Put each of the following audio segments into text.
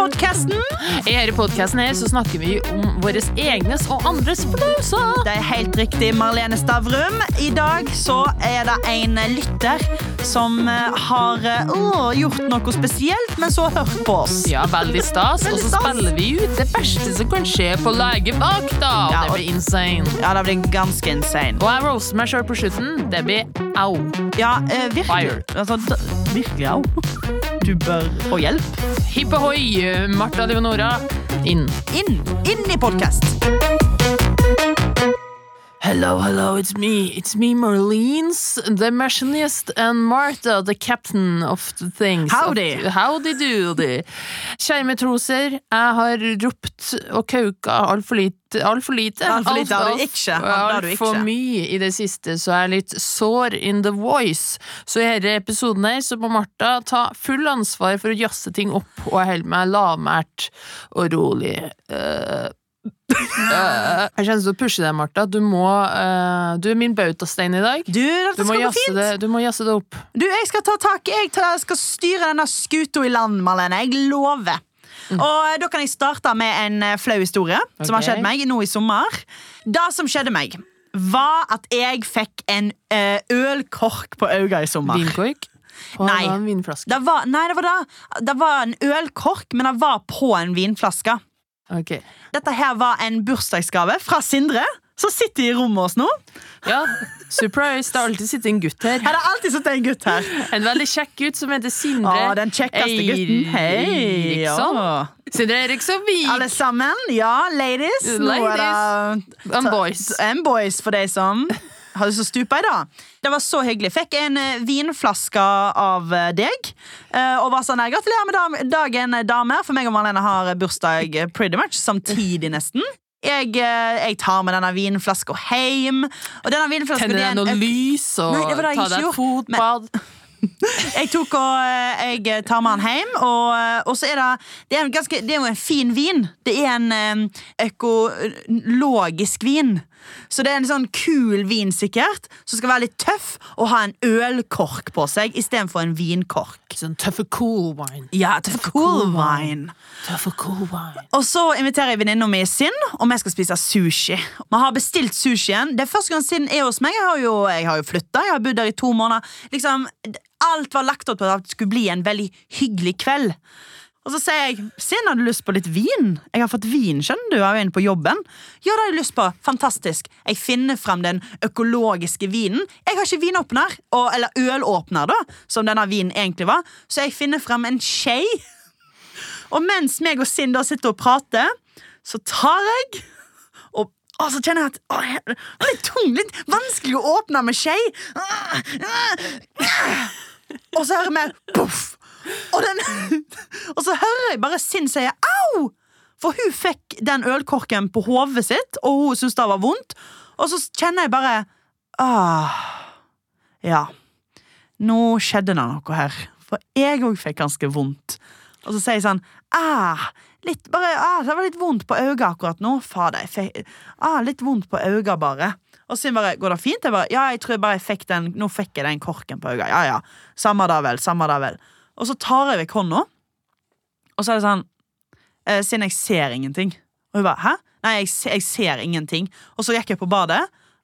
Podkasten I denne podkasten her så snakker vi om våre egnes og andres flauser. Det er helt riktig, Marlene Stavrum. I dag så er det en lytter som eh, har eh, å, gjort noe spesielt, men så hørt på oss. Ja, veldig stas. Og så spiller vi ut det verste som kan skje på legevakta. Og Ja, det blir insane. Ja, det blir ganske insane. Og jeg roaster meg sjøl på slutten. Det blir au. Ja, eh, virkelig. Fire. Altså, virkelig, au. Du bør få hjelp. Hipp ohoi, Martha Leonora. Inn. Inn, inn i podkast. Hello, hello, it's me. It's me, Marlene's, the machinist, and Martha, the captain of the things. Howdy. Of, howdy doody. Kjære matroser, jeg har ropt og kauka altfor lite. Altfor lite. Alt for lite har du Alt- ikke. Har du Altfor alt mye i det siste, så jeg er litt sår in the voice. Så i denne episoden her så må Martha ta full ansvar for å jazze ting opp, og jeg holder meg lavmælt og rolig. Eh, jeg kjenner til å pushe deg, Martha. Du, må, uh, du er min bautastein i dag. Du, Du må, fint. det, du må jazze det opp. Du, jeg skal ta tak. Jeg tar, skal styre denne skuta i land, Marlene. Jeg lover. Og eh, Da kan jeg starte med en eh, flau historie som har skjedd meg nå i sommer. Det som skjedde meg, var at jeg fikk en uh, ølkork på øynene i sommer. Vinkork. På Nei. en vinflaske. Det var, nei, det var det. Det var en ølkork, men det var på en vinflaske. Ok. Dette her var en bursdagsgave fra Sindre, som sitter i rommet oss nå. Ja, surprise! Det har alltid sittet en gutt her. Her har alltid sittet en gutt her. En veldig kjekk gutt som heter Sindre Å, den kjekkeste gutten. Hei! Eriksson. Ja. Sindre Eriksson Vik. Alle sammen. Ja, ladies. Nå er det And boys. And boys for deg som har så stupa i dag. Det var så hyggelig. Fikk en eh, vinflaske av eh, deg. eh, Og var sånn, Gratulerer med dagen, damer. For meg og Marlene har bursdag pretty much samtidig, nesten. Jeg, jeg tar med denne vinflaska hjem. Og denne vinflaska Tenner er deg noe lys og Nei, det det jeg ta deg et fotbad. Jeg tok og jeg tar med den hjem, og, og så er det Det er, ganske, det er jo en fin vin. Det er en økologisk vin. Så det er en sånn kul vin, sikkert, som skal være litt tøff og ha en ølkork på seg istedenfor en vinkork. Sånn tøffe cool wine. Ja, tøff cool wine. Tøffe cool wine. Og så inviterer jeg venninna mi Sinn, og vi skal spise sushi. Vi har bestilt sushien. Det er første gang Sinn er hos meg. Jeg har jo, jeg har jo flytta, jeg har bodd der i to måneder. Liksom, alt var lagt opp til at det skulle bli en veldig hyggelig kveld. Og så sier jeg Sinn, har du lyst på litt vin? Jeg har fått vin skjønner du, av en på jobben. Ja, det har jeg lyst på. Fantastisk. Jeg finner frem den økologiske vinen. Jeg har ikke vinåpner, og, eller ølåpner, da, som denne vinen egentlig var, så jeg finner frem en skje. Og mens meg og Sinn sitter og prater, så tar jeg og å, så kjenner jeg at å, det er litt tung, litt vanskelig å åpne med skje. Og så hører vi poff! Og, den, og så hører jeg bare Sinn si au! For hun fikk den ølkorken på hodet sitt, og hun syntes det var vondt. Og så kjenner jeg bare ah, Ja. Nå skjedde det noe her. For jeg òg fikk ganske vondt. Og så sier jeg sånn ah, litt, bare, ah, Det var litt vondt på øynene akkurat nå. Fader, ah, litt vondt på øynene, bare. Og så bare, går det fint? Jeg bare, ja, jeg tror bare jeg fikk den Nå fikk jeg den korken på øynene. Ja, ja. Samme da vel. Samme da vel. Og så tar jeg vekk hånda, og så er det sånn eh, Siden jeg ser ingenting. Og hun bare 'hæ?' Nei, jeg, jeg ser ingenting. Og så gikk jeg på badet,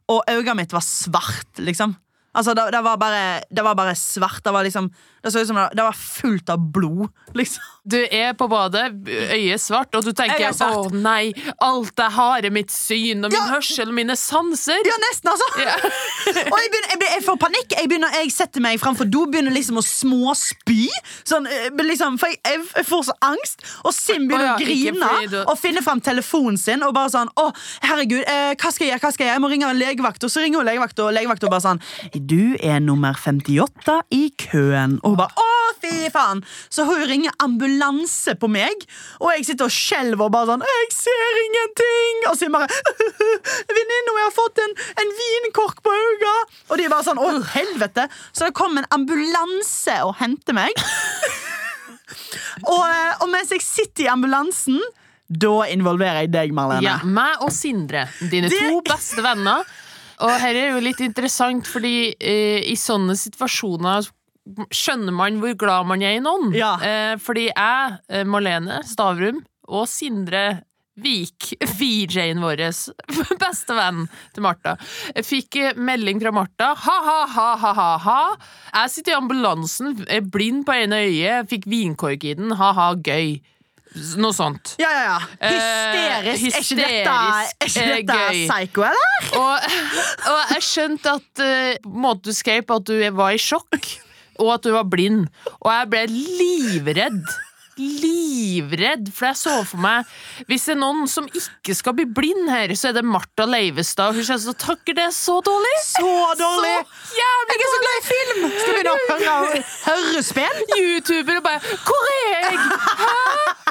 og øynene mitt var svart, liksom. Altså, det, det, var bare, det var bare svart. Det var liksom Det så ut som det, var fullt av blod, liksom. Du er på badet, øyet svart, og du tenker. 'Å nei, alt jeg har er mitt syn og min Ja. hørsel og mine sanser'. Ja, nesten, altså! Ja. og jeg, begynner, jeg, blir- jeg får panikk. Jeg, begynner, jeg setter meg framfor do, begynner liksom å småspy. Sånn, eh, liksom, for jeg, jeg, får så angst. Og Sim begynner Å ja, å grine du- og finner fram telefonen sin. Og bare sånn Å, herregud, eh, hva skal jeg gjøre? Hva skal jeg gjøre? Jeg må ringe en legevakt. Og så ringer hun legevakt, og legevakt og bare sånn Du er nummer 58 i køen. Og hun bare Å, fy faen! Så hun ringer ambulanse på meg, og jeg sitter og skjelver og bare sånn Jeg ser ingenting! Og så bare Venninna mi har fått en, en vinkork på øynene! Og de er bare sånn Å, helvete! Så det kom en ambulanse og henter meg. og, eh, og mens jeg sitter i ambulansen Da involverer jeg deg, Marlene. Ja, meg og Sindre, dine Det- to beste venner. Og her er jo litt interessant, fordi eh, i sånne situasjoner skjønner man hvor glad man er i noen. Ja. Eh, fordi jeg, Malene Marlene Stavrum og Sindre Vik, VJ-en vår, beste venn til Martha, fikk eh, melding fra Martha. Ha-ha-ha-ha-ha. Jeg sitter i ambulansen, er blind på ene øyet, fikk vinkork i den. Ha-ha, gøy. Noe sånt. Ja, ja, ja. Eh, Hysterisk. er ikke dette, hysterisk, eh, dette gøy. psycho, eller? Og, og jeg skjønte at uh, på måte du skrev på at du var i sjokk, og at du var blind. Og jeg ble livredd. Livredd, for jeg så for meg Hvis det er noen som ikke skal bli blind her, så er det Martha Leivestad. Hun kommer så takker takle det så dårlig. Så dårlig! Så Jeg er så glad i film! Skal vi å høre hørespill? YouTuber og bare 'Hvor er jeg?' Hæ?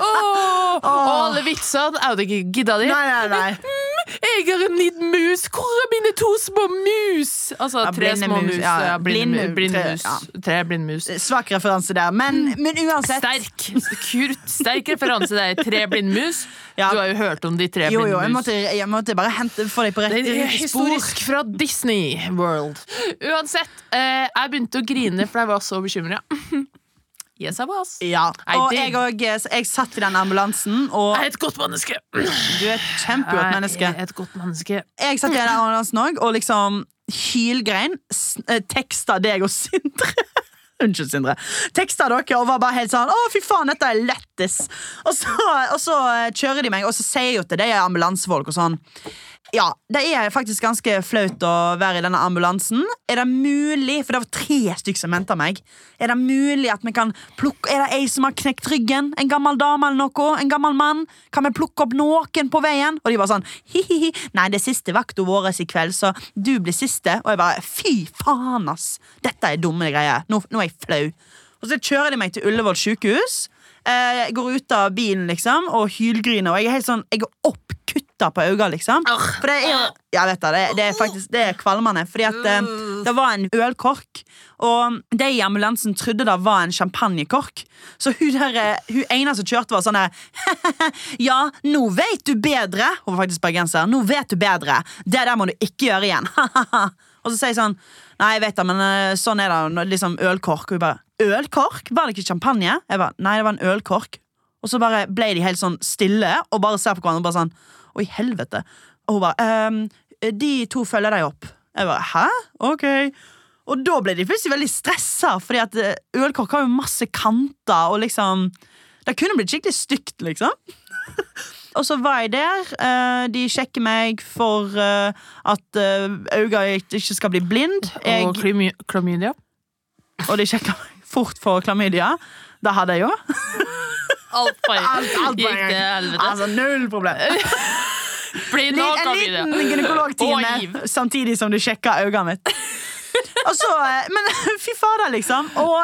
Åh. Og alle vitsene Jeg hadde ikke gidda de. Nei, nei, nei. Jeg har en liten mus! Hvor er mine to små mus? Altså tre blinde små mus, ja, blind, blind, blind blinde tre, mus. ja. Tre blinde mus. Svak referanse der, men, men uansett Sterk. Kurt, sterk referanse der. Tre blind mus. Ja. Du har jo hørt om de tre Jo, blinde jo, jeg mus. måtte, jeg måtte bare hente få deg på rett spor. historisk fra Disney World. Uansett, eh, jeg begynte å grine for jeg var så bekymra. Yes, I was. Ja, og jeg, og, jeg satt i den ambulansen, og Jeg er et godt menneske. du er et kjempegodt menneske. Jeg er et godt menneske. Jeg satt i den ambulansen òg, og liksom hylgrein. eh, Teksta deg og Sindre. Unnskyld, Sindre. Teksta dere og var bare helt sånn 'Å, fy faen, dette er lettis'. Og så, og så eh, kjører de meg, og så sier jeg jo til de ambulansefolk og sånn ja, det er faktisk ganske flaut å være i denne ambulansen. Er det mulig, for det var tre stykker som henta meg, er det mulig at vi kan plukke Er det ei som har knekt ryggen? En gammel dame eller noe? En gammel mann? Kan vi plukke opp noen på veien? Og de bare sånn hi-hi-hi. Nei, det er siste vakta vår i kveld, så du blir siste. Og jeg bare fy faen, ass. Dette er dumme greier. Nå, nå er jeg flau. Og så kjører de meg til Ullevål sykehus. Eh, Jeg går ut av bilen liksom og hylgriner, og jeg er helt sånn Jeg er oppkutta på øynene, liksom. For det er Jeg vet det, det, er faktisk Det er kvalmende. Fordi at eh, det var en ølkork, og de i ambulansen trodde det var en champagnekork. Så hun, der, eh, hun ene som kjørte, var sånn der Ja, nå vet du bedre. Hun var faktisk bergenser. Nå vet du bedre. Det der må du ikke gjøre igjen. og så sier jeg sånn Nei, jeg vet det, men eh, sånn er det. Liksom ølkork. Og hun bare Ølkork? Var det ikke champagne? Jeg bare, Nei, det var en ølkork. Og så bare ble de helt sånn stille og bare ser på hverandre og bare sånn Å, i helvete. Og hun bare ehm, De to følger deg opp. Jeg bare Hæ? Ok. Og da ble de plutselig veldig stressa, fordi at eh, ølkork har jo masse kanter, og liksom Det kunne blitt skikkelig stygt, liksom. Og så var jeg der. eh, de sjekker meg for eh, at øynene ikke skal bli blind. Jeg, Og klamydia. og de sjekka meg fort for klamydia. Det hadde jeg jo. Alt på gikk til helvete. Altså, null problem. Litt, nå en klamydia. liten gynekologtime samtidig som du sjekker øynene mitt. Og så, eh, men fy fader, liksom. Og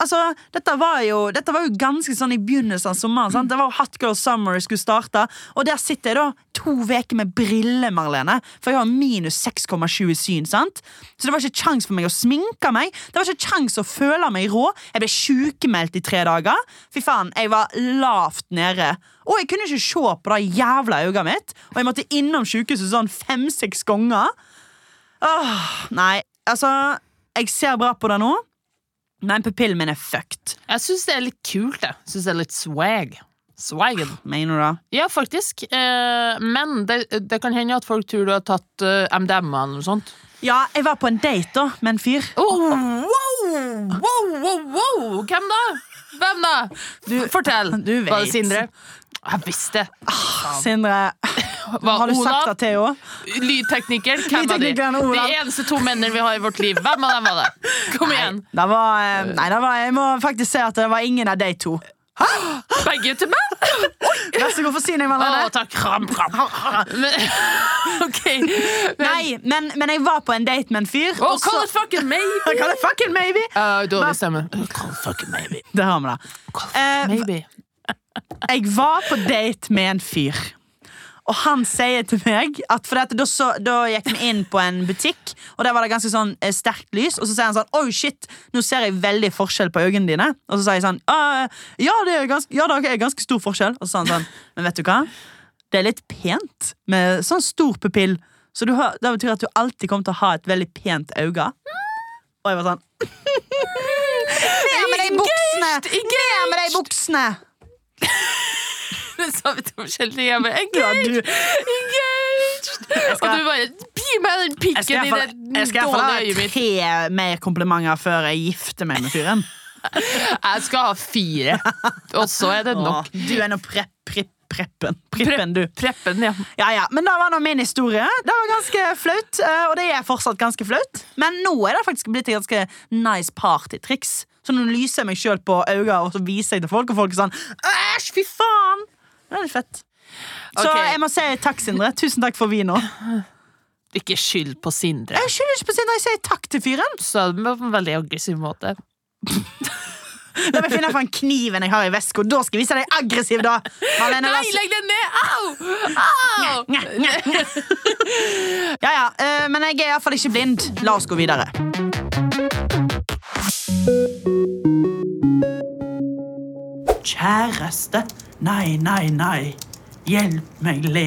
altså, dette var jo Dette var jo ganske sånn i begynnelsen av sommeren. Sant? Det var jo Hot Girl Summer skulle starte, og der sitter jeg da to uker med briller, Marlene. For jeg har minus 6,7 i syn. sant? Så det var ikke kjangs for meg å sminke meg. Det var ikke kjangs å føle meg rå. Jeg ble sykemeldt i tre dager. Fy faen, jeg var lavt nede. Og jeg kunne ikke se på det jævla øyet mitt. Og jeg måtte innom sykehuset sånn fem-seks ganger. Åh, nei, altså Jeg ser bra på det nå, men pupillen min er fucked. Jeg syns det er litt kult, jeg. Synes det er litt swag. Swagen. Mener du det? Ja, faktisk. Eh, men det, det kan hende at folk tror du har tatt uh, MDMA eller noe sånt. Ja, jeg var på en date da med en fyr. Oh, wow, wow, wow, wow! Hvem da? Hvem da? Du- Fortell. du Var det vet. Sindre? Jeg visste. Sindre, Hva, har du sagt Olav? det til henne? Lydteknikeren, Hvem var de? De eneste to mennene vi har i vårt liv. Hvem av dem var det? Kom igjen. Det var, eh, nei, det var, jeg må faktisk si at det var ingen av de to. Begge til meg? Vær så god, forsyn deg med Marlene. takk. Ram, ram. Men, ok. Men, Nei, men, men jeg var på en date med en fyr. Oh, call it fucking maybe. Call it fucking maybe! Uh, dårlig stemme. Call it fucking maybe. Det har vi da. Call it Eh, fucking maybe. Jeg var på date med en fyr. Og han sier til meg at for dette, da, så, da gikk vi inn på en butikk, og der var det ganske sånn eh, sterkt lys. Og så sier han sånn Oi, shit, nå ser jeg veldig forskjell på øynene dine. Og så sier jeg sånn «Ah, Ja, det er ganske, ja, det er ganske stor forskjell. Og så sa han sånn Men vet du hva? Det er litt pent med sånn stor pupill. Så du har, det betyr at du alltid kommer til å ha et veldig pent øye. Og jeg var sånn Ned med de buksene! Ned med de buksene! Det sa vi to forskjellige. Jeg bare engaged! Engaged! Og du bare Gi meg den pikken i det dårlige øyet mitt. jeg skal i hvert fall ha tre mer komplimenter før jeg gifter meg med fyren. Jeg skal ha fire. Og så er det nok. Åh, Du er nå prepp, prepp, preppen. Preppen, du. Preppen, ja. Ja, ja, Men det var nå min historie. Det var ganske flaut, eh, og det er fortsatt ganske flaut. Men nå er det faktisk blitt et ganske nice partytriks. Så nå lyser jeg meg sjøl på øynene, og så viser jeg til folk, og folk er sånn Æsj, fy faen! Det er litt fett. Så okay. jeg må si takk, Sindre. Tusen takk for vina. Ikke skyld på Sindre. Jeg skylder ikke på Sindre, jeg sier takk til fyren. Så det på en veldig aggressiv måte. La meg finne fram kniven jeg har i veska. Da skal jeg vise deg aggressiv, da. Malene, Nei, legg den ned! Au! Au! Ja, ja, eh, men jeg er iallfall ikke blind. La oss gå videre. Kjæreste. Nei, nei, nei. Hjelp meg le.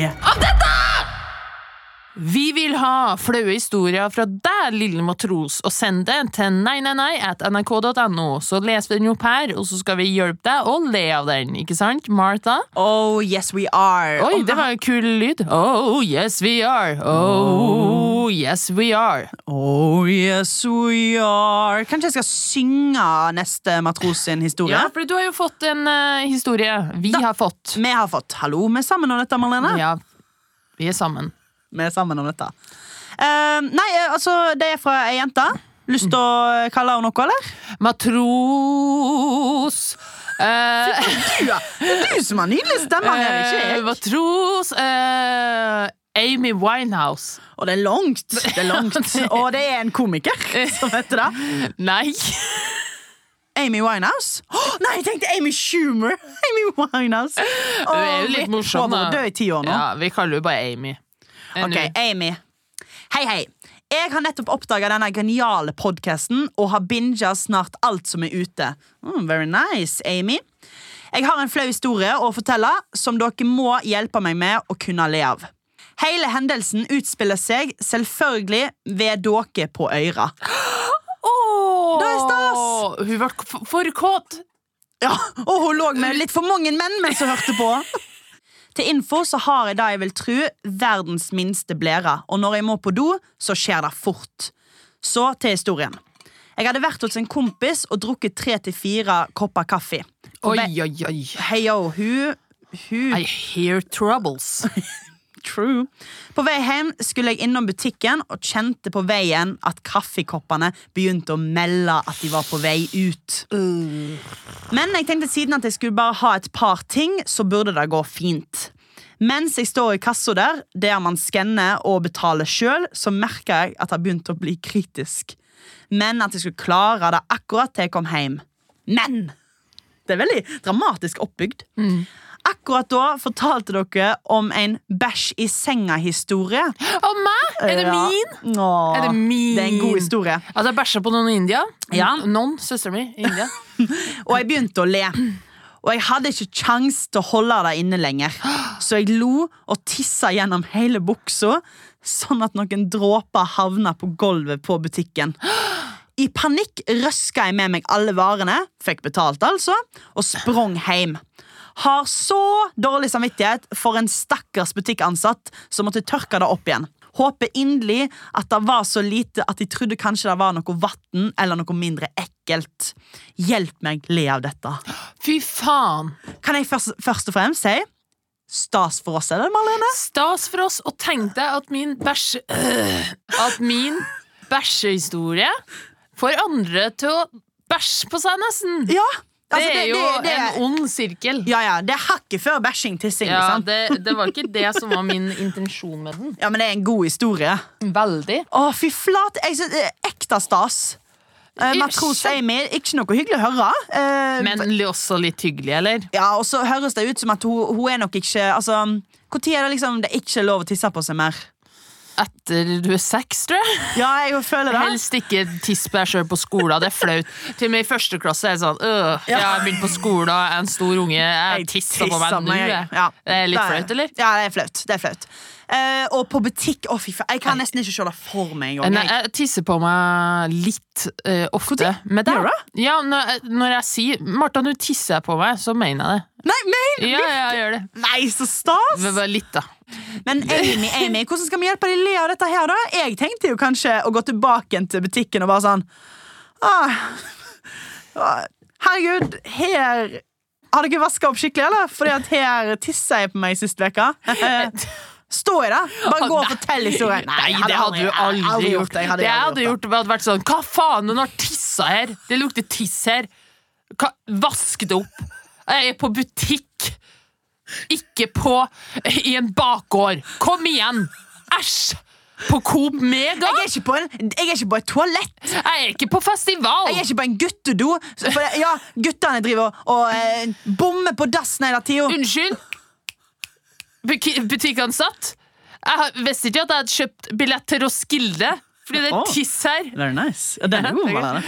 Vi vil ha flaue historier fra deg, lille matros, og send det til nei, nei, nei at nrk.no. Så leser vi den opp her, og så skal vi hjelpe deg å le av den. Ikke sant, Martha? Oh, yes we are. Oi, det var en kul lyd. Oh, yes we are. Oh, yes we are. Oh, yes we are. Kanskje jeg skal synge neste matros sin historie? Ja, for du har jo fått en uh, historie. Vi har fått. Vi har fått Hallo, vi er sammen om dette, Marlene. Ja, vi er sammen. Vi er sammen om dette. Uh, nei, eh, altså, det er fra ei jente. Lyst til å kalle henne noe, eller? Matros. Uh, Du, ja. Det du som har nydelig stemme her, ikke jeg. matros uh, Amy Winehouse. Og det er langt. Det er langt. Og det er en komiker som heter det. Nei. Amy Winehouse. Oh, nei, jeg tenkte Amy Schumer. Amy Winehouse. Du er jo litt morsom, Hun har da. død i ti år nå. Ja, vi kaller henne bare Amy. Ok, Amy. Hei, hei. Jeg har nettopp oppdaga denne geniale podkasten og har binga snart alt som er ute. Mm, very nice, Amy. Jeg har en flau historie å fortelle som dere må hjelpe meg med å kunne le av. Hele hendelsen utspiller seg selvfølgelig ved dere på Øyra. Åh, Det er stas. Hun ble for kåt. Ja, Og hun lå med litt for mange menn mens hun hørte på. Til info så har jeg det jeg vil tro verdens minste blære, og når jeg må på do, så skjer det fort. Så til historien. Jeg hadde vært hos en kompis og drukket tre til fire kopper kaffe. Oi, oi, oi. Hei, yo, hun, hun I hear troubles. True. På vei hjem skulle jeg innom butikken og kjente på veien at kaffekoppene begynte å melde at de var på vei ut. Men jeg tenkte siden at jeg skulle bare ha et par ting, så burde det gå fint. Mens jeg står i kassa der, der man skanner og betaler sjøl, så merka jeg at det begynte å bli kritisk. Men at jeg skulle klare det akkurat til jeg kom hjem. Men! Det er veldig dramatisk oppbygd. Akkurat da fortalte dere om en bæsj i senga-historie. Og meg? Er det min? Ja. Er det min? Det er en god historie. At jeg bæsja på noen i India? Ja. Noen, søsteren min i India. Og jeg begynte å le. Og jeg hadde ikke kjangs til å holde det inne lenger. Så jeg lo og tissa gjennom hele buksa, sånn at noen dråper havna på gulvet på butikken. I panikk røska jeg med meg alle varene, fikk betalt altså, og sprang hjem. Har så dårlig samvittighet for en stakkars butikkansatt som måtte tørke det opp igjen. Håper inderlig at det var så lite at de trodde kanskje det var noe vann eller noe mindre ekkelt. Hjelp meg le av dette. Fy faen. Kan jeg først, først og fremst si stas for oss, er det, Marlene? Stas for oss. Og tenk deg at min bæsje... øh, At min bæsjehistorie får andre til å bæsje på seg, nesten. Ja, altså, det er jo det, det, en ond sirkel. ja, ja, det er hakket før bæsjing, tissing. Ja, liksom. det, det var ikke det som var min intensjon med den. Ja, men det er en god historie. Veldig. Å, fy flat. Jeg synes, er ekte stas. Uh, Matros Amy, ikke noe hyggelig å høre. Uh, Men også litt hyggelig, eller? Ja, og så høres det ut som at hun, hun er nok ikke Altså, Når er det liksom det er ikke lov å tisse på seg mer? Etter du er seks, tror jeg. Ja, jeg føler det. Helst ikke tiss på deg sjøl på skolen. Det er flaut. Til og med i første klasse er det sånn øh, Jeg har begynt på skolen, jeg er en stor unge, jeg tisser på meg nå. ja. Det er litt Det flaut, eller? Ja, det er flaut. Det er flaut. Eh, og på butikk Å, fy faen. Jeg kan nesten ikke se det for meg engang. Jeg. jeg tisser på meg litt uh, ofte. Med deg. Du Ja, når, når jeg sier 'Martha, nå tisser jeg på meg', så mener jeg det. Nei, men, Ja, ja, jeg gjør det. Nei, så stas! Men Bare litt, da. Men Amy, Amy, hvordan skal vi hjelpe deg le av dette her, da? Jeg tenkte jo kanskje å gå tilbake til butikken og bare sånn ah, ah, Herregud, her Har dere vaska opp skikkelig, eller? Fordi at her tissa jeg på meg sist uke. Stå i det. Bare gå og fortell historien. Nei, jeg det hadde du aldri, aldri gjort. det. Jeg hadde det jeg hadde gjort, hadde vært sånn Hva faen, hun har tissa her! Det lukter tiss her! Hva, vask det opp! Jeg er på butikk! Ikke på i en bakgård! Kom igjen! Æsj! På Coop Mega? Jeg er, ikke på en, jeg er ikke på et toalett. Jeg er ikke på festival! Jeg er ikke på en guttedo. For ja, guttene driver og, og eh, bommer på dassen hele tida. Unnskyld? Butikkansatt? Jeg visste ikke at jeg hadde kjøpt billett til Roskilde. Fordi det er tiss her. Very nice. Ja, den er god. Det er Malene.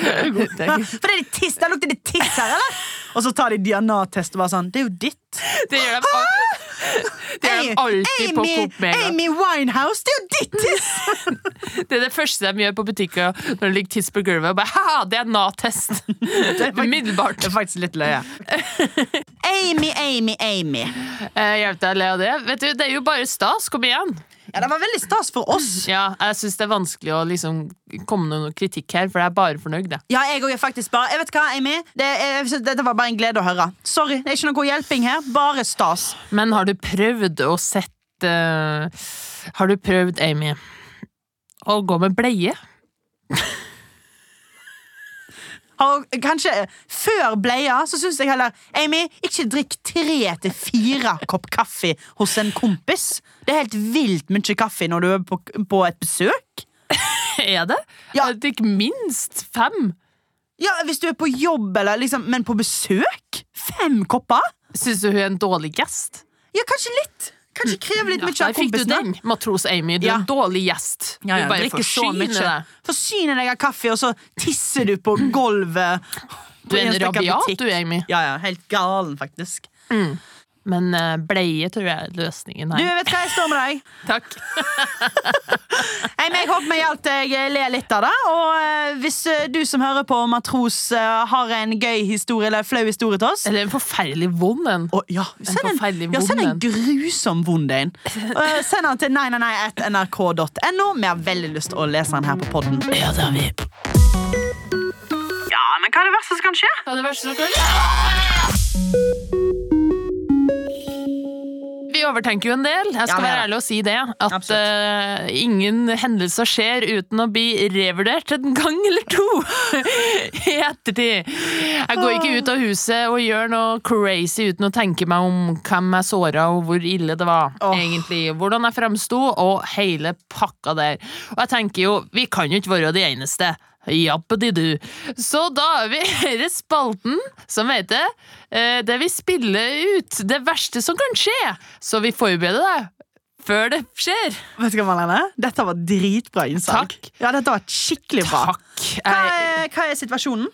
Det er. For det er tiss, Da lukter det tiss her, eller? Og så tar de DNA-test og bare sånn Det er jo ditt. Det gjør de, al- det gjør de alltid på Amy, Coop Mega. Amy Winehouse, det er jo ditt tiss! Det er det første de gjør på butikken når det ligger tiss på gulvet. Og bare, Haha, DNA-test! Umiddelbart. Det er faktisk litt løye. Amy, Amy, Amy. Eh, Hjelp deg å le av det. Vet du, Det er jo bare stas. Kom igjen. Ja, Det var veldig stas for oss. Ja, Jeg syns det er vanskelig å liksom komme noen noe kritikk her, for jeg er bare fornøyd. jeg. Ja, jeg er faktisk bare Jeg vet hva, Amy det jeg, Dette var bare en glede å høre. Sorry, det er ikke noe hjelping her. Bare stas. Men har du prøvd å sette Har du prøvd, Amy, å gå med bleie? Kanskje før bleia så syns jeg heller Amy, ikke drikk tre til fire kopp kaffe hos en kompis. Det er helt vilt mye kaffe når du er på, på et besøk. Er det? Ja. Jeg drikker minst fem. Ja, Hvis du er på jobb, eller liksom, men på besøk? Fem kopper? Syns du hun er en dårlig gjest? Ja, kanskje litt. Kanskje krever litt Ja, mye av der fikk du den, matros Amy. Du er Ja. en dårlig gjest. Ja, ja, du bare forsyner deg. Forsyner deg av kaffe, og så tisser du på gulvet. Du er en rabiat, du, Amy. Ja, ja, helt galen, faktisk. Men eh, bleie tror jeg er løsningen her. Du, vet hva, jeg står med deg. Takk. Jeg håper meg hjalp jeg ler litt av det. Og eh, hvis eh, du som hører på Matros eh, har en gøy historie eller flau historie til oss Eller en forferdelig vond en. ja, send en, en, ja, send en grusom vond en. Eh, send den til nei, nei, nei, at nrk.no. Vi har veldig lyst til å lese den her på podden. Ja, det har vi. Ja, men hva er det verste som kan skje? Hva er det verste som kan Vi overtenker jo en del. Jeg skal ja, være ærlig og si det. At eh, ingen hendelser skjer uten å bli revurdert en gang eller to i ettertid. Jeg går ikke ut av huset og gjør noe crazy uten å tenke meg om hvem jeg såra, og hvor ille det var. oh. egentlig. Hvordan jeg fremsto, og hele pakka der. Og jeg tenker jo, vi kan jo ikke være de eneste. Jappedi-du. Så da er vi i spalten som heter eh, Det vi spiller ut. Det verste som kan skje. Så vi forbereder deg før det skjer. Vet du hva, Marlene? Dette var dritbra innsalg. Takk. Ja, dette var skikkelig bra. Takk. Hva er, hva er situasjonen?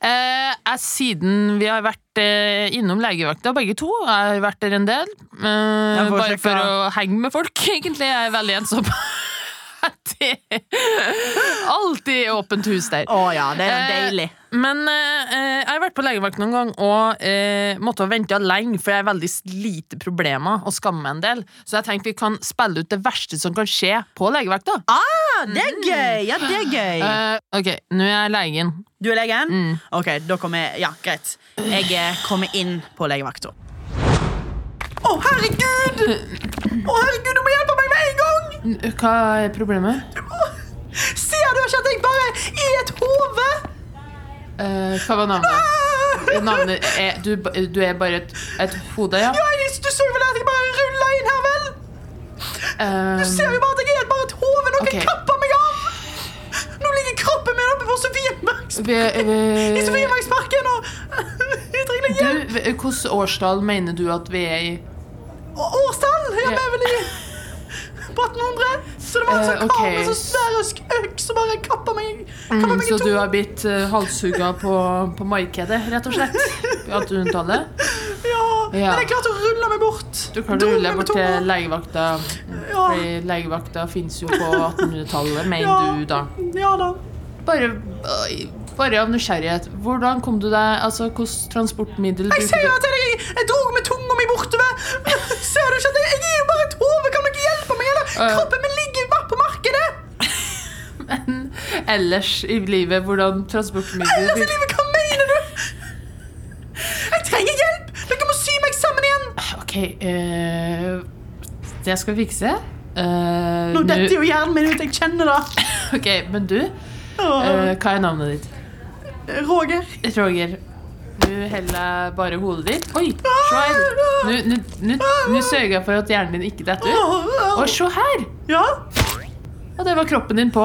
eh, er siden vi har vært eh, innom legevakta, begge to, jeg har vært der en del. Eh, bare for å henge med folk, egentlig. Jeg er veldig ensom. Alltid åpent hus der. Å ja, det er Eh, deilig. Men eh, eh, jeg har vært på legevakt noen gang og eh, måtte ha venta lenge, for jeg har veldig lite problemer og skammer meg en del. Så jeg tenkte vi kan spille ut det verste som kan skje på legevakta. Ah, det er gøy! Ja, det er gøy. Eh, ok, nå er jeg legen. Du er legen? Mm. Ok, da kommer jeg Ja, greit. Jeg eh, kommer inn på legevakta. Å, herregud! Å, herregud, du må hjelpe meg med en gang! N- Hva er problemet? Ser du ikke at jeg bare i et hode? Eh, hva var navnet? Navnet er, du, du er bare et, et hode, ja? Ja, jeg- Du så vel at jeg bare rulla inn her, vel? Eh, Du ser jo bare at jeg er bare et hode. Noen okay. kapper meg av! Nå ligger kroppen min oppe på Sofiemarksparken! i Sofiemarksparken, og jeg trenger hjelp. du, hvilket årstall mener du at vi er i? Årstall? Ja, vi er vel i på 1800. Så det var en Eh, sånn ok. kar med så svær øks som bare kappa meg, kappa Mm, meg i så du har blitt uh, halshugga på, på markedet, rett og slett? På 1800-tallet? Ja, Ja. men jeg klarte å rulle meg bort. Du klarte å rulle bort til legevakta. Ja. Fordi legevakta fins jo på 1800-tallet, mener Ja. du da. Ja da. Bare, bare av nysgjerrighet. Hvordan kom du deg Altså, hvilket transportmiddel Jeg sier jo til deg, jeg, dro med tunga mi bortover. Ser du ikke at jeg, jeg er jo bare et hode? Kan du. Kroppen min ligger bare på markedet. Men ellers i livet? Hvordan transportmiddel Ellers i livet, hva mener du? Jeg trenger hjelp. Dere må sy meg sammen igjen. OK, uh, det skal vi fikse. Uh, Nå nu- detter jo hjernen min ut. Jeg kjenner det. OK, men du, eh, hva er navnet ditt? Roger. Roger. Heller bare hodet ditt. Oi, se her. Nå- sørger jeg for at hjernen din ikke detter ut. Og se her! Ja? Og det var kroppen din på.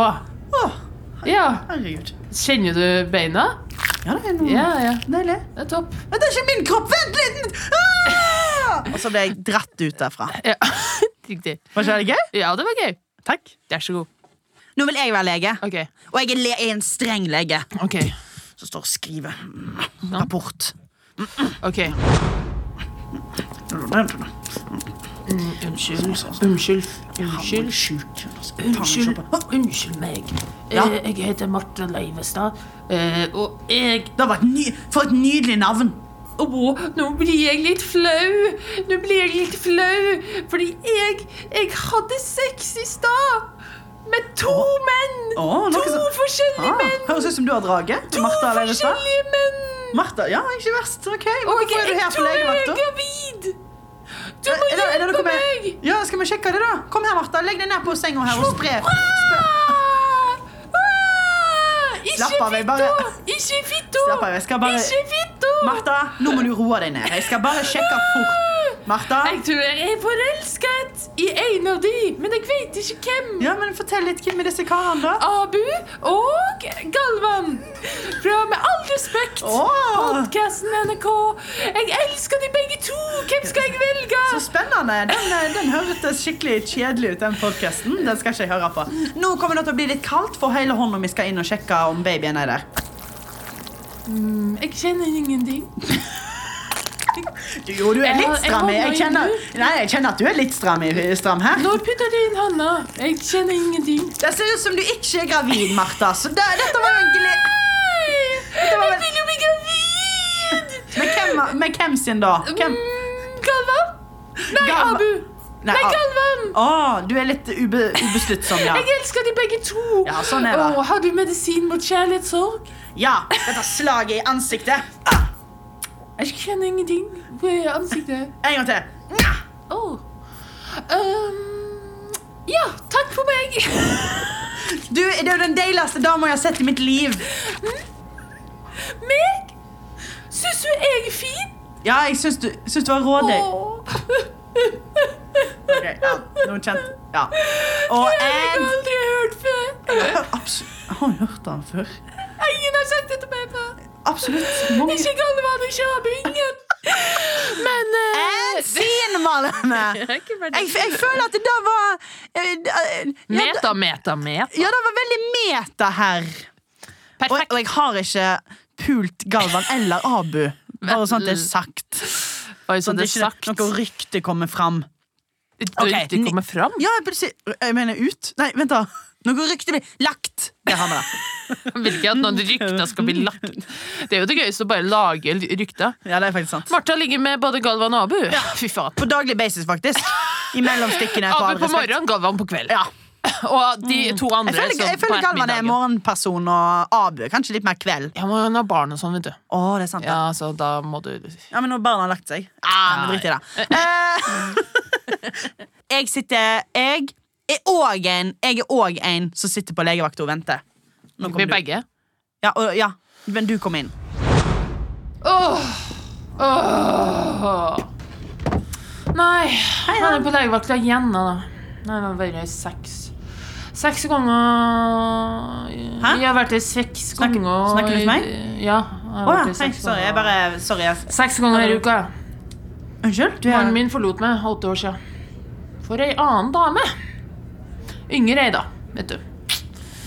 Ja. Kjenner du beina? Ja, det er noe Ja, ja. deilig. Det er topp. Men det er ikke min kropp! Vent litt! Ah! Og så ble jeg dratt ut derfra. Ja, Riktig. Var ikke det gøy? Ja, det var gøy. Takk. Vær så god. Nå vil jeg være lege. Okay. Og jeg er, le er en streng lege ok, som står og skriver rapport. ok. Mm, unnskyld. Unnskyld. Unnskyld. Unnskyld, unnskyld meg. Ja. Eh, Jeg heter Martha Leivestad, eh, og jeg Det var et ny, for et nydelig navn. Å, nå blir jeg litt flau. Nå blir jeg litt flau, fordi jeg Jeg hadde sex i stad. Med to menn. Oh, to som- forskjellige Ah, menn. høres ut som du har draget. To Martha forskjellige menn. Martha, ja, ikke verst. Ok, Hvorfor Hvorfor er du her på tror jeg er gravid. Du må Er er hjelpe meg. Ja, Skal vi sjekke det, da? Kom her, Martha. Legg deg ned på senga her og spre. Slapp av, jeg bare- Ikke fitto! Slapp av, jeg skal bare- Ikke fitta! Martha, nå må du roe deg ned. Jeg skal bare sjekke fort. Martha? Jeg tror jeg er forelsket i en av de, men jeg vet ikke hvem. Ja, men Fortell litt hvem er disse karene, da? Abu og Galvan. Fra Med all respekt, oh. podkasten NRK. Jeg elsker de begge to. Hvem skal jeg velge? Så spennende. Den, den hørtes skikkelig kjedelig ut, den podkasten. Den skal ikke jeg høre på. Nå kommer det til å bli litt kaldt, for hele hånda vi skal inn og sjekke om babyen er der. Jeg kjenner ingenting. Jo, du er litt stram. Jeg, Jeg kjenner, nei, jeg kjenner at du er litt stram, stram her. Nå putter du inn hånda. Jeg kjenner ingenting. Det ser ut som du ikke er gravid, Martha. Så det, dette var jo en gle... Nei, var jeg vil jo bli gravid! Med hvem, med hvem sin, da? Hvem? Mm, Galvan? Nei, Galvan. Abu. Nei, Nei, Galvan. Å, du er litt ube, ubesluttsom, ja. Jeg elsker de begge to. Ja, sånn. Åh, har du medisin mot kjærlighetssorg? Ja, dette slaget i ansiktet. Jeg kjenner ingenting på ansiktet. En gang til. Åh. Um, ja, takk for meg. Du det er jo den deiligste dama jeg har sett i mitt liv. meg? Syns du jeg er fin? Ja, jeg syns du, syns du var rådig. Oh. Ok, ja, noen kjent. Ja. Og Jeg har aldri hørt før. Absolutt. Jeg har hørt den før. Ingen har sagt det til meg før. Absolutt. Mange Ikke Galvan, ikke Abu, ingen. Men uh... En scene, Malene! Jeg. Jeg, føler at det da var eh, eh, ja, Meta, meta, meta. Ja, det var veldig meta her. Og, og jeg har ikke pult Galvan eller Abu. Bare sånn at det er sagt. Oi, Sånn at det er ikke noe rykte kommer fram. Okay. Rykte kommer fram? Ja, jeg Jeg mener ut. Nei, vent, da. Noe rykte blir lagt. Det har vi da. Vil ikke at noen rykter skal bli lagt. Det er jo det gøyeste å bare lage rykter. Ja, det er faktisk sant. Martha ligger med både Galvan og Abu. Fy faen. På daglig basis, faktisk. I mellomstikkene. Abu på på morgenen, Galvan på kveld. Ja. Og de to Jeg andre føler, jeg føler Galvan er morgenperson, og Abu kanskje litt mer kveld. Ja, men han har barn og sånn, vet du. Å, det er sant Ja, så da må du Ja, men når barna har lagt seg. Ja, men drit i det. Eh, jeg sitter Jeg Jeg er også en som sitter på legevakta og venter. Nå Vi kommer du. begge. Ja, og, ja, men du kom inn. Åh. Åh. Nei, han er på legevakta igjen da. Nei, han har vært her seks Seks ganger Hæ? Jeg har vært her seks Snakker- ganger snakker du til meg? Ja. Jeg vært ja, hei, sorry. Jeg bare Sorry. Jeg, Seks ganger i uka. unnskyld? Er Mannen min forlot meg åtte år siden. for ei annen dame. Yngre da, vet du.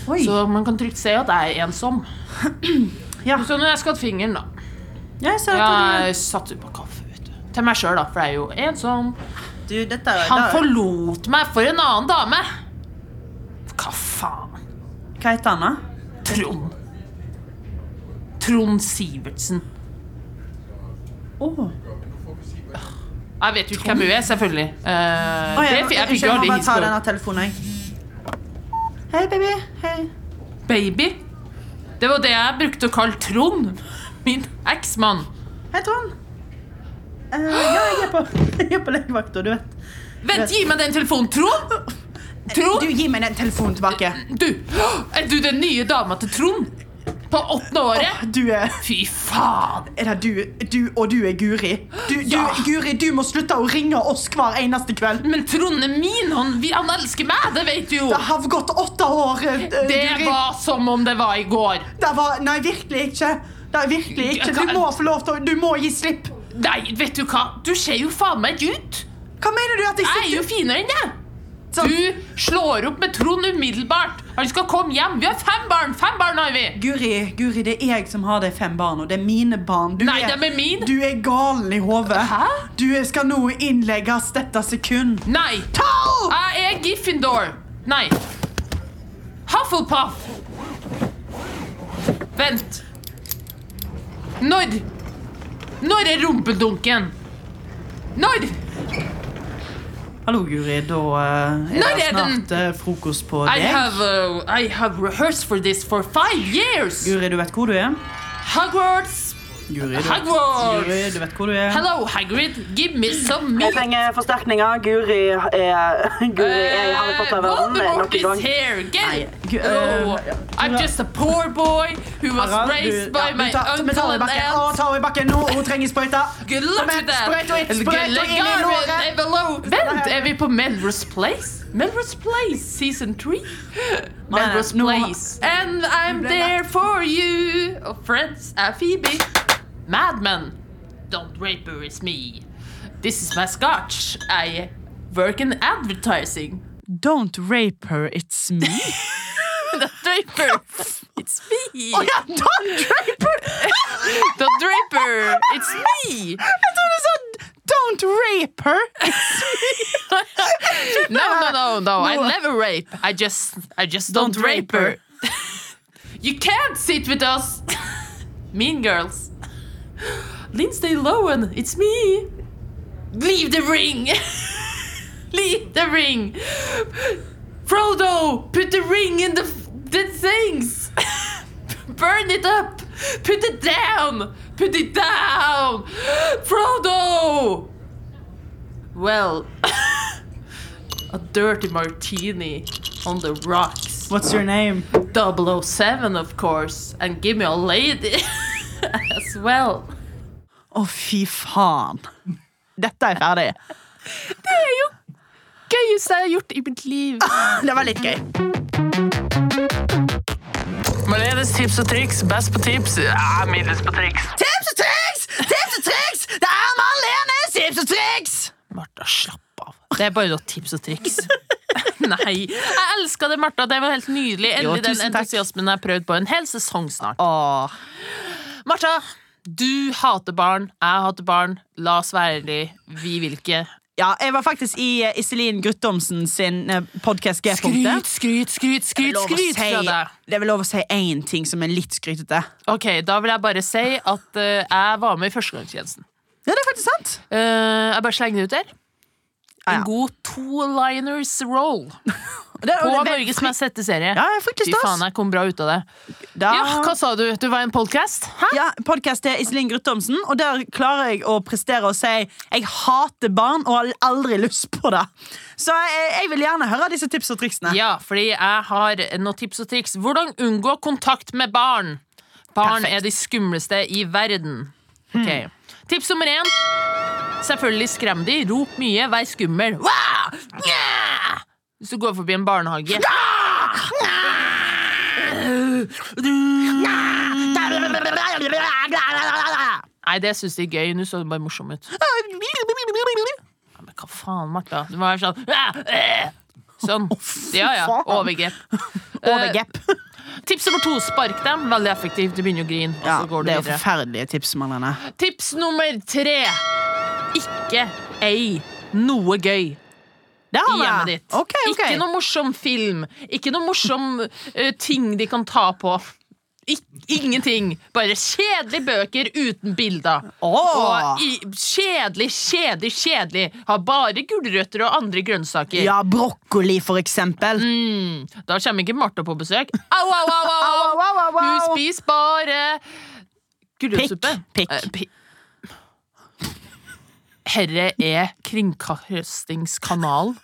Oi. Så man kan trygt se at jeg er ensom. Ja. Så har jeg skadd fingeren, da Jeg ser Ja, at jeg satser på kaffe, vet du. Til meg sjøl, da, for jeg er jo ensom. du, dette Han forlot meg for en annen dame. Hva faen? Hva heter han, da? Trond. Trond Sivertsen. Åh. Jeg vet jo ikke hvem hun er, selvfølgelig. Eh, Å, det, jeg, jeg, jeg jeg på denne telefonen, jeg. Hei, baby. Hei. Baby. Det var det jeg brukte å kalle Trond. Min eksmann. Hei, Trond. Uh, ja, jeg er på, jeg er på legevakta, du vet. Vent, gi meg den telefonen, Trond! Trond? Du, gi meg den telefonen tilbake. Du, er du den nye dama til Trond? På åttende året? Du er Fy faen! Er det du, du og du er Guri? Du, du, Ja. Guri, du må slutte å ringe oss hver eneste kveld. Men Trond er min. Han, han elsker meg, det vet du jo. Det har gått åtte år, Uh, Det Guri. var som om det var i går. Det var Nei, virkelig ikke. Det er virkelig ikke. Du må få lov til å Du må gi slipp. Nei, vet du hva? Du ser jo faen meg ut. Hva mener du at jeg Jeg er jo finere enn deg. Du slår opp med Trond umiddelbart. Han skal komme hjem. Vi har fem barn. Fem barn har vi. Guri, Guri, det er jeg som har de fem barna. Det er mine barn. Du Nei, er, de er min. Du er galen i hodet. Du skal nå innlegges dette sekund. Nei. Tau! Jeg er Giffindor. Nei. Hufflepuff. Vent. Når? Når er rumpeldunken? Når? Hallo, Guri. Da eh, er det er snart eh, frokost på I deg. have, uh, I have rehearsed for this for five years. Guri, du vet hvor du er? Hogwarts. Guri, du, Hogwarts. Guri, du vet hvor du er? Hello, Hagrid. Give me some Jeg trenger forsterkninger. Guri er, Guri er i Harry Potter-verdenen Voldemort nok en gang. oh, eh, I'm just a poor boy who was Harald, raised du- by ja, my uncle ta i and aunt. Å, ta henne i bakken nå. Hun trenger sprøyta. Good luck with that. sprøyt henne inn, sprøyt inn i låret. below. Vent, er vi på Melrose Place? Melrose Place, season 3? Melrose Place. And I'm there for you. Og friends er Phoebe. Madman. Don't rape her, it's me. This is my scotch. I work in advertising. Don't rape her, it's me. Don't rape her. It's me. Oh, Å ja, don't rape her! Don't rape her. It's me. Jeg trodde du sa don't rape her. No, no, no, no. I never rape. I just, I just don't, Don't rape rape her. you can't sit with us. mean girls. Lindsay Lohan, it's me. Leave the ring. Leave the ring. Frodo, put the ring in the the things. Burn it up. Put it down. Put it down. Frodo. Well, a dirty martini on the rocks. What's your name? 007, of course. And give me a lady as well. Å, fy faen. Dette er ferdig. Det er jo gøyeste jeg har gjort i mitt liv. Det var litt gøy. Maledes tips og triks. Best på tips. Ja, middels på triks. Tips og triks! Tips og triks! Det er Malenes tips og triks! Martha, slapp av. Det er bare noe tips og triks. Nei. Jeg elska det, Martha. Det var helt nydelig. Jo, den entusiasmen jeg har prøvd på en hel sesong snart. Åh. Martha, du hater barn. Jeg hater barn. La oss være ærlige. Vi vil ikke. Ja, jeg var faktisk i uh, Iselin Guttormsen sin podkast G-punktet. skryt, skryt, skryt, skryt, skryt fra si- deg. Det er vel lov å si én ting som er litt skrytete. Ok, Da vil jeg bare si at uh, jeg var med i førstegangstjenesten. Ja, det er faktisk sant. Eh, jeg bare slenger det ut der. Ja, ja. En god two-liners roll Det, på det- Norges mest sette serie. Ja, Fy faen, jeg kom bra ut av det. Da, Ja, Hva sa du? Du var i en podcast? Ja, Podkast til Iselin Guttormsen, og der klarer jeg å prestere og si jeg hater barn og har aldri lyst på det. Så jeg, jeg vil gjerne høre disse tips og triksene. Ja, fordi jeg har noen tips og triks. Hvordan unngå kontakt med barn? Barn Perfekt. er de skumleste i verden. Ok. Tips nummer én. Selvfølgelig skrem de. Rop mye, vær skummel. Wow! Nja! Hvis du går forbi en barnehage. Nei, det syns de er gøy. Nå så det bare morsom ut. Ja, men hva faen? Martha. Du må være sånn «Ah, eh!» Sånn. Ja, ja. Overgrep. Overgrep. Overgap. Tips nummer to, spark dem. Veldig effektivt. Du begynner å grine, Ja, så går du det er videre. forferdelige tips, Marlene. Tips nummer tre. Ikke ei noe gøy i hjemmet ditt. Okay, okay. Ikke noe morsom film. Ikke noe morsom uh, ting de kan ta på. Ik ingenting. Bare kjedelige bøker uten bilder. Oh. Og i, kjedelig, kjedelig, kjedelig. Har bare gulrøtter og andre grønnsaker. Ja, brokkoli, for eksempel. Mm, da kommer ikke Martha på besøk. Au, au, au, au, au. Au, au, au, Hun spiser bare gulrotsuppe. Pikk, pikk. Eh, Herre er Kringkastingskanalen.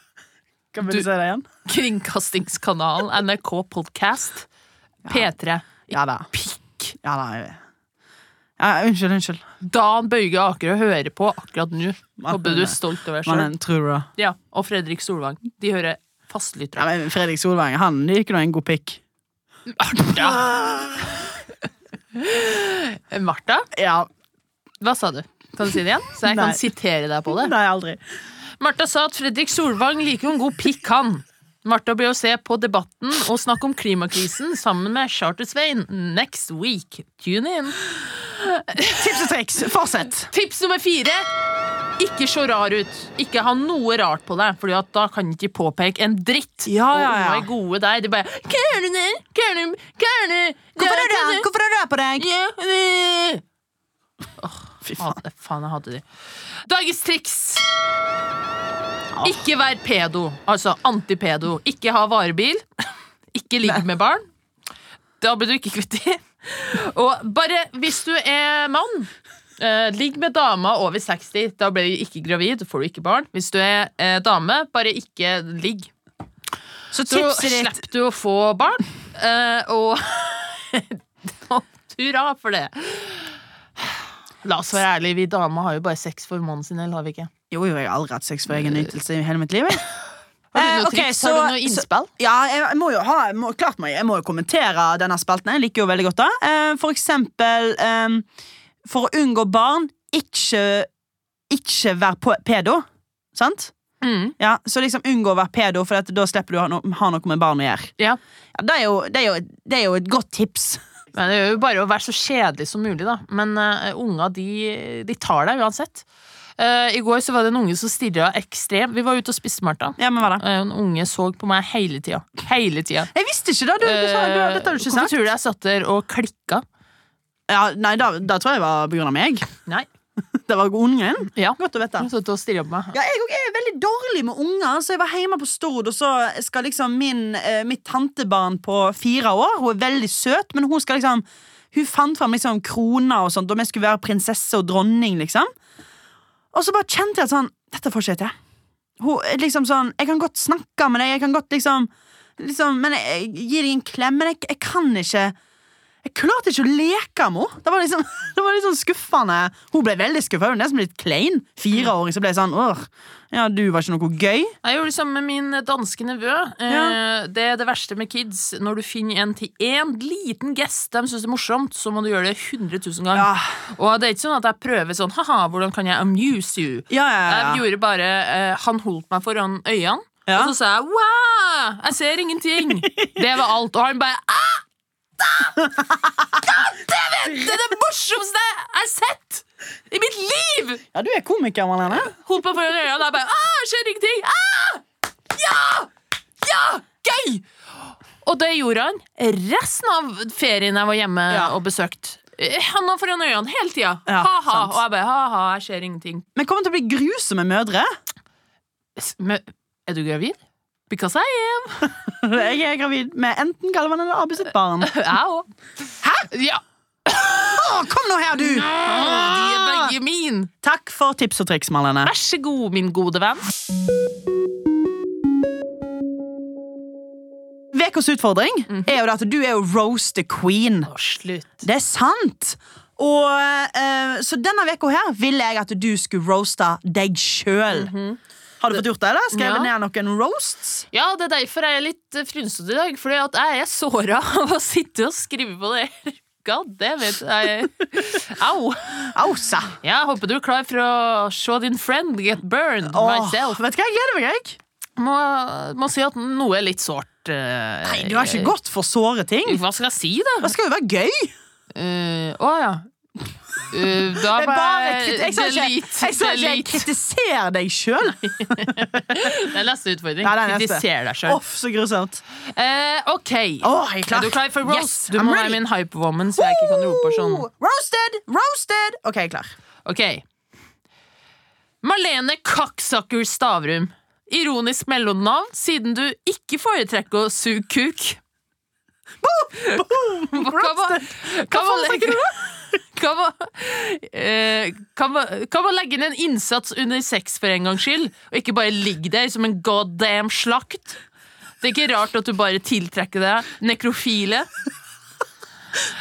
Kan vi Du- si det igjen? Kringkastingskanalen NRK Podcast. P3. Ja da. Pikk. Ja da. Ja, unnskyld, unnskyld. Dan Bøyge Akerø hører på akkurat nå. Håper du er stolt over deg sjøl. Ja, og Fredrik Solvang. De hører Ja, men Fredrik Solvang han liker nå en god pikk. Martha! Martha, Ja. hva sa du? Kan du si det igjen? Så jeg Nei. kan sitere deg på det. Nei, aldri. Martha sa at Fredrik Solvang liker en god pikk, han. Martha å se på Debatten og snakke om klimakrisen sammen med Charter-Svein next week. Tune in. Tips og triks. Fortsett. Tips nummer fire. Ikke se rar ut. Ikke ha noe rart på deg, Fordi da kan de ikke påpeke en dritt. Ja, ja, ja. Og er gode der. De bare Kerne, kerne, kerne Hvorfor er det Hvorfor er det på deg? Ja, eh. Fy faen. Faen, jeg hadde de. Dagens triks. Ikke vær pedo, altså antipedo. Ikke ha varebil. Ikke ligge med barn. Da blir du ikke kvitt de. Og bare hvis du er mann, eh, ligg med dama over 60. Da blir du ikke gravid, får du ikke barn. Hvis du er eh, dame, bare ikke ligg. Så slipper du å få barn. eh, og hurra for det. La oss være ærlige, vi damer har jo bare sex for mannen sin, eller har vi ikke? Jo, jo, jeg har aldri hatt sex for egen nytelse i hele mitt liv. Har du Eh, noe triks? har du noe så- innspill? Ja, jeg må jo ha jeg må, Klart må jeg, må jo kommentere denne spalten. Jeg liker jo veldig godt da. Eh, for eksempel eh, For å unngå barn, ikke Ikke vær på- pedo. Sant? Mm. Ja, Så liksom unngå å være pedo, for da slipper du å ha noe med barn å gjøre. Ja. Ja, det, er jo, det, er jo, det er jo et godt tips. Men det er jo bare å være så kjedelig som mulig, da. Men uh, unga, de, de tar deg uansett. Uh, I går så var det en unge som stirra ekstremt. Vi var ute og spiste, Martha. Ja, men hva da? Uh, en unge så på meg hele tida. Hele tida. Jeg visste ikke det! Du, du, sa- du, dette har du ikke sagt. Hvorfor tror du jeg satt der og klikka? Ja, nei, da, da tror jeg det var på grunn av meg. Nei. Det var ungen. Ja. Godt å vite. Satt og stirra på meg. Ja, jeg er veldig dårlig med unger. Så jeg var hjemme på Stord, og så skal liksom min, eh, mitt tantebarn på fire år Hun er veldig søt, men hun skal liksom Hun fant fram liksom kroner og sånt, og vi skulle være prinsesse og dronning, liksom. Og så bare kjente jeg at sånn Dette får ikke jeg til. Hun liksom sånn Jeg kan godt snakke med deg, jeg kan godt liksom, liksom Men jeg, jeg gir deg en klem, men jeg, jeg kan ikke jeg klarte ikke å leke med henne. Det var liksom, det var sånn skuffende. Hun ble veldig skuffa. Hun er nesten litt klein. Fireåring så ble jeg sånn Åh, ja, du var ikke noe gøy. Jeg gjorde det samme med min danske nevø. Eh, Ja. Det er det verste med kids. Når du finner en til én liten gest de syns er morsomt, så må du gjøre det 100 000 ganger. Ja, Og det er ikke sånn at jeg prøver sånn haha, hvordan kan jeg amuse you? ja. Jeg gjorde bare eh, Han holdt meg foran øynene, og så sa jeg wow, jeg ser ingenting. Det var alt. Og han bare ah! Da! God! Det er det morsomste jeg har sett i mitt liv! ja, du er komiker, Malene. Holdt meg foran øynene, og jeg bare ah, ser ingenting. Ah! Ja! Ja! Gøy! Og det gjorde han resten av ferien jeg var hjemme Ja. og besøkt. Han var foran øynene hele tida. Ja, ha-ha. Og jeg bare ha-ha, jeg ser ingenting. Men kommer til å bli grusomme mødre. Er du gravid? Because I am. Jeg er gravid med enten Galvan eller Abu sitt barn. Jeg òg. Hæ? Ja. Oh, kom nå her, du! De er begge min. Takk for tips og triks, Marlene. Vær så god, min gode venn. Ukas utfordring er jo at du er jo roast the queen. Å, slutt. Det er sant! Og, uh, så denne uka her ville jeg at du skulle roaste deg sjøl. Har du fått gjort det? eller? Skrevet Ja. ned noen roasts? Ja, det er derfor jeg er litt eh, frynsete i dag. Fordi at jeg er såra av å sitte og skrive på det God damn. Jeg- Au. Ausa. Ja, håper du er klar for å se din friend get burned Åh, myself. vet du hva, jeg gleder meg. Må, må si at noe er litt sårt. Uh, Nei, du er ikke godt for såre ting. Hva skal jeg si, da? Det skal jo være gøy. Uh, Å ja. Eh, da bare, bare jeg sa ikke, jeg kritiserer deg sjøl. Det er neste utfordring. Ja, er. Kritiser deg sjøl. Uff, så grusomt. Uh, OK. Oh, er. Er du klar for roast? Yes, du I'm må ready. være min hypewoman, så jeg ikke kan rope sånn. Roasted! Roasted! OK, jeg er klar. Ok Marlene Kakksakker Stavrum Ironisk mellomnavn Siden du ikke foretrekker å suge kuk Boom! Boom! Roasted. Hva var hva du eh, kan, man, kan man legge inn en innsats under sex for en gangs skyld, og ikke bare ligge der som en goddamn slakt? Det er ikke rart at du bare tiltrekker deg nekrofile.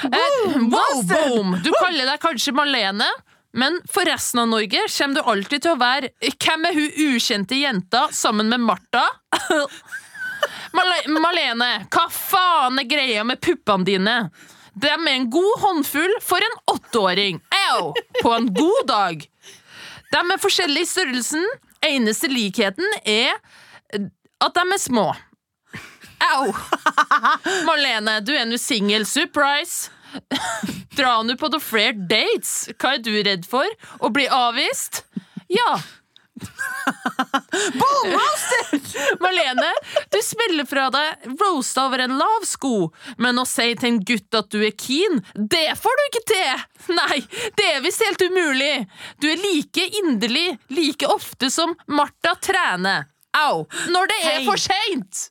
Boom, wow, boom! Du kaller deg kanskje Malene, men for resten av Norge kommer du alltid til å være Hvem er hun ukjente jenta sammen med Martha? Mal Malene, hva faen er greia med puppene dine? De er en god håndfull for en åtteåring. Au! På en god dag. De er med i størrelsen. Eneste likheten er at de er små. Au! Marlene, du er nå singel. Surprise! Dra nå på noen flere dates. Hva er du redd for? Å bli avvist? Ja. Boom! Marlene, du spiller fra deg roasta over en lav sko, men å si til en gutt at du er keen, det får du ikke til! Nei, det er visst helt umulig! Du er like inderlig, like ofte som Martha trener. Au! Når det er Hei. for seint!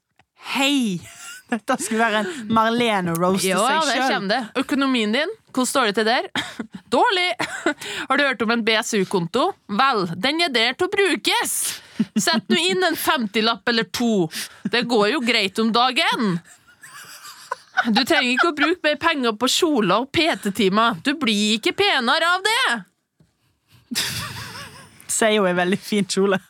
Hei! Dette skulle være en Marlene roast Ja, seg der sjøl. kommer det. Økonomien din, hvordan står det til der? Dårlig! Har du hørt om en BSU-konto? Vel, den er der til å brukes! Sett nå inn en 50-lapp eller to. Det går jo greit om dagen. Du trenger ikke å bruke mer penger på kjoler og PT-timer. Du blir ikke penere av det! Sier jo en veldig fin kjole.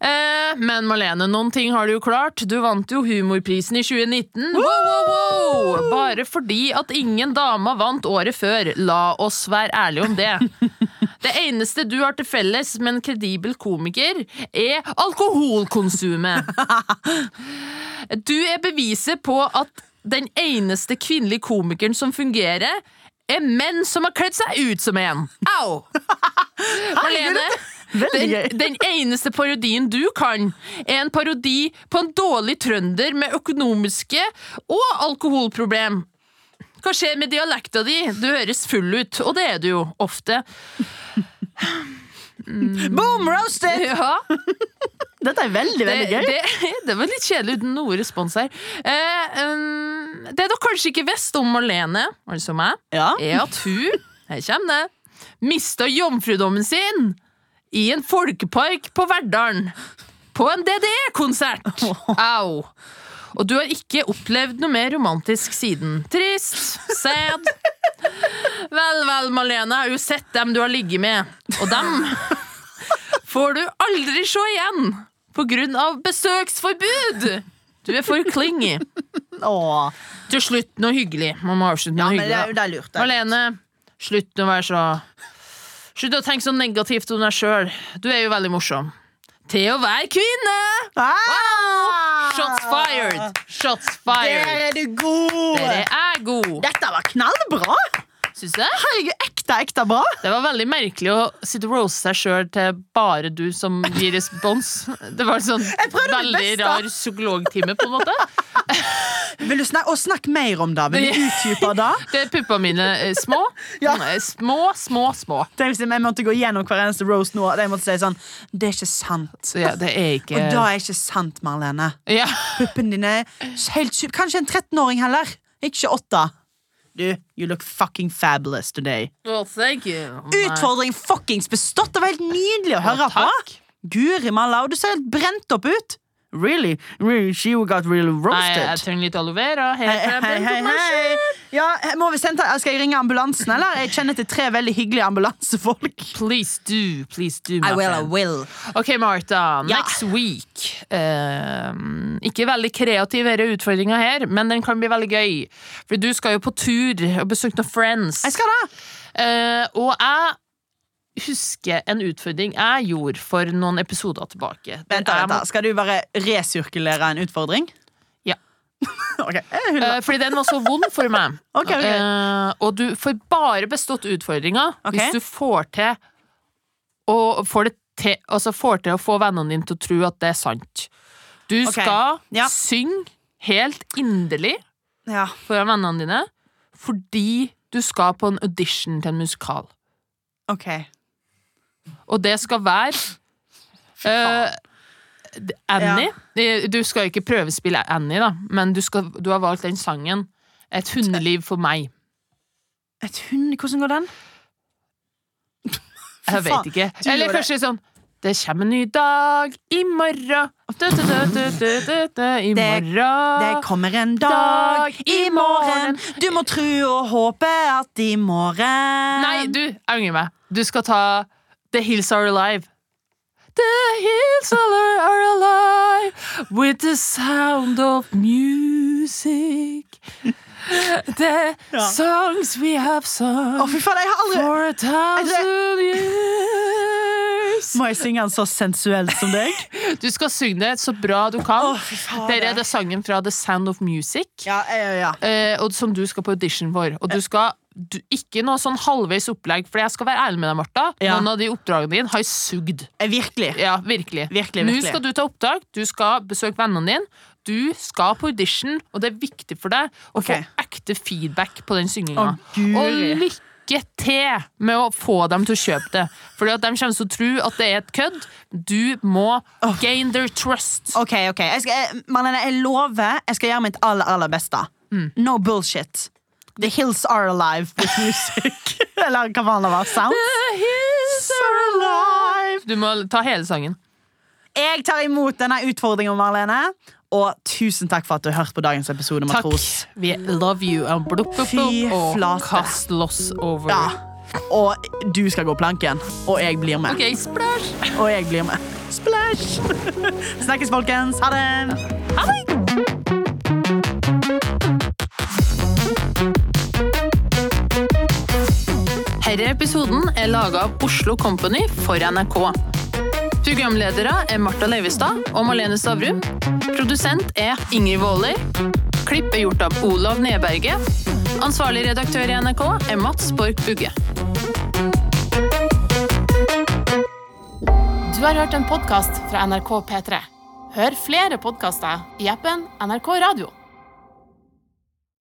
Eh, men Marlene, noen ting har du jo klart. Du vant jo Humorprisen i 2019. Wow, wow, wow! Bare fordi at ingen dama vant året før. La oss være ærlige om det. Det eneste du har til felles med en kredibel komiker, er alkoholkonsumet. Du er beviset på at den eneste kvinnelige komikeren som fungerer, er menn som har kledd seg ut som en. Au! Veldig den, den eneste parodien du kan, er en parodi på en dårlig trønder med økonomiske og alkoholproblem. Hva skjer med dialekta di? Du høres full ut, og det er du jo ofte. Boom! Roasted! Ja, Dette er veldig, veldig gøy. det, det var litt kjedelig uten noe respons her. Eh, um, det dere kanskje ikke visste om Marlene, altså meg, Ja. er at hun, her kommer det, mista jomfrudommen sin i en folkepark på Verdalen. På en DDE-konsert. Au. Og du har ikke opplevd noe mer romantisk siden. Trist. Sad. Vel, vel, Malene, har jo sett dem du har ligget med, og dem får du aldri se igjen på grunn av besøksforbud. Du er for klingy. Til slutt noe hyggelig. Man må avslutte Ja, noe det er, hyggelig. det er lurt. Det. Slutt å være så Slutt å tenke så negativt om deg sjøl. Du er jo veldig morsom. Til å være kvinne! Wow! Shots fired! Shots fired. Der er du god! Dere er god. Dette var knallbra! Syns du? Ekte, bra. Det var veldig merkelig å sitte og rose seg sjøl til bare du som gir respons. Det var sånn veldig rar psykologtime, på en måte. Vil du snakke, og snakk mer om det? Vil du utdype det? Det er puppene mine eh, små. Ja. Eh, Små, små, små. Tenk hvis jeg måtte gå gjennom hver eneste roast nå, og jeg måtte si sånn Det er ikke sant. Ja, det er ikke Og det er ikke sant, Marlene. ja. Puppene dine er helt. Kanskje en 13-åring heller. Ikke 28. Du, you look fucking fabulous today. Well, thank you. Utfordring fuckings bestått! Det var helt nydelig å høre på. takk. Guri malla, og du ser helt brent opp ut. Really? really she got really Nei, roasted. jeg trenger litt aloe vera. Hei, hei, hei, hei. Ja, må vi sende, skal jeg ringe ambulansen, eller? Jeg kjenner til tre veldig hyggelige ambulansefolk. Please do, please do, Martha. I will, I will. Ok, Martha. Ja. Next week. Um, Ikke veldig kreativ denne utfordringa her, men den kan bli veldig gøy. For du skal jo på tur og besøke noen friends. Jeg skal det! Uh, og jeg husker en utfordring jeg gjorde for noen episoder tilbake. Vent, da, vent, da. Skal du bare resirkulere en utfordring? Ja. ok. Eh, fordi den var så vond for meg. okay, okay. Eh, og du får bare bestått utfordringa okay. hvis du får til får det til, altså får til å få vennene dine til å tro at det er sant. Du skal ja. synge helt inderlig Ja. foran vennene dine fordi du skal på en audition til en musikal. Ok. Og det skal være uh, Annie. Ja. Du skal ikke prøvespille Annie, da, men du, skal, du har valgt den sangen. Et hundeliv for meg. Et hund Hvordan går den? Jeg vet ikke. Eller det. kanskje sånn Det kommer en ny dag i morgen. Du, du, du, I Det- morgen. Det kommer en dag i morgen. Du må tro og håpe at i morgen Nei, du, jeg angrer meg. Du skal ta The Hills Are Alive. The hills are, alive with the sound of music. The Ja. songs we have sung oh, faen, aldri for a thousand years. Må jeg synge den så sensuelt som deg? Du skal synge det så bra du kan. Oh. Dere er det sangen fra The Sound of Music. Ja, ja, ja. Eh, og som du skal på audition for. Og du skal du, ikke noe sånn halvveis opplegg, for jeg skal være ærlig med deg, Martha. Ja. Noen av de oppdragene dine har sugd. Eh, Virkelig. Ja, virkelig. Virkelig, Nå skal du ta oppdrag, du skal besøke vennene dine. Du skal på audition, og det er viktig for deg å okay. få ekte feedback på den synginga. Å, og lykke til med å få dem til å kjøpe det. Fordi at de kommer til å tro at det er et kødd. Du må gain their trust. Ok, ok. Jeg skal, jeg- Marlene, jeg lover jeg skal gjøre mitt aller, aller beste. Mm. No bullshit. The hills are alive with music. Eller hva faen det var? Sounds. The hills are alive. Du må ta hele sangen. Jeg tar imot denne utfordringen, Marlene. Og tusen takk for at du har hørt på dagens episode, Takk. Matros. Vi love you. Og blup, blup, Fy og kast loss over. Ja. Og du skal gå planken, og jeg blir med. Okay, splash. Og jeg blir med. Splash! Snakkes, folkens. Ha det! Ha det. Herre episoden er laga av Oslo Company for NRK. Programledere er Marta Leivestad og Malene Stavrum. Produsent er Ingrid Waaler. Klipp er gjort av Olav Neberget. Ansvarlig redaktør i NRK er Mats Borch Bugge. Du har hørt en podkast fra NRK P3. Hør flere podkaster i appen NRK Radio.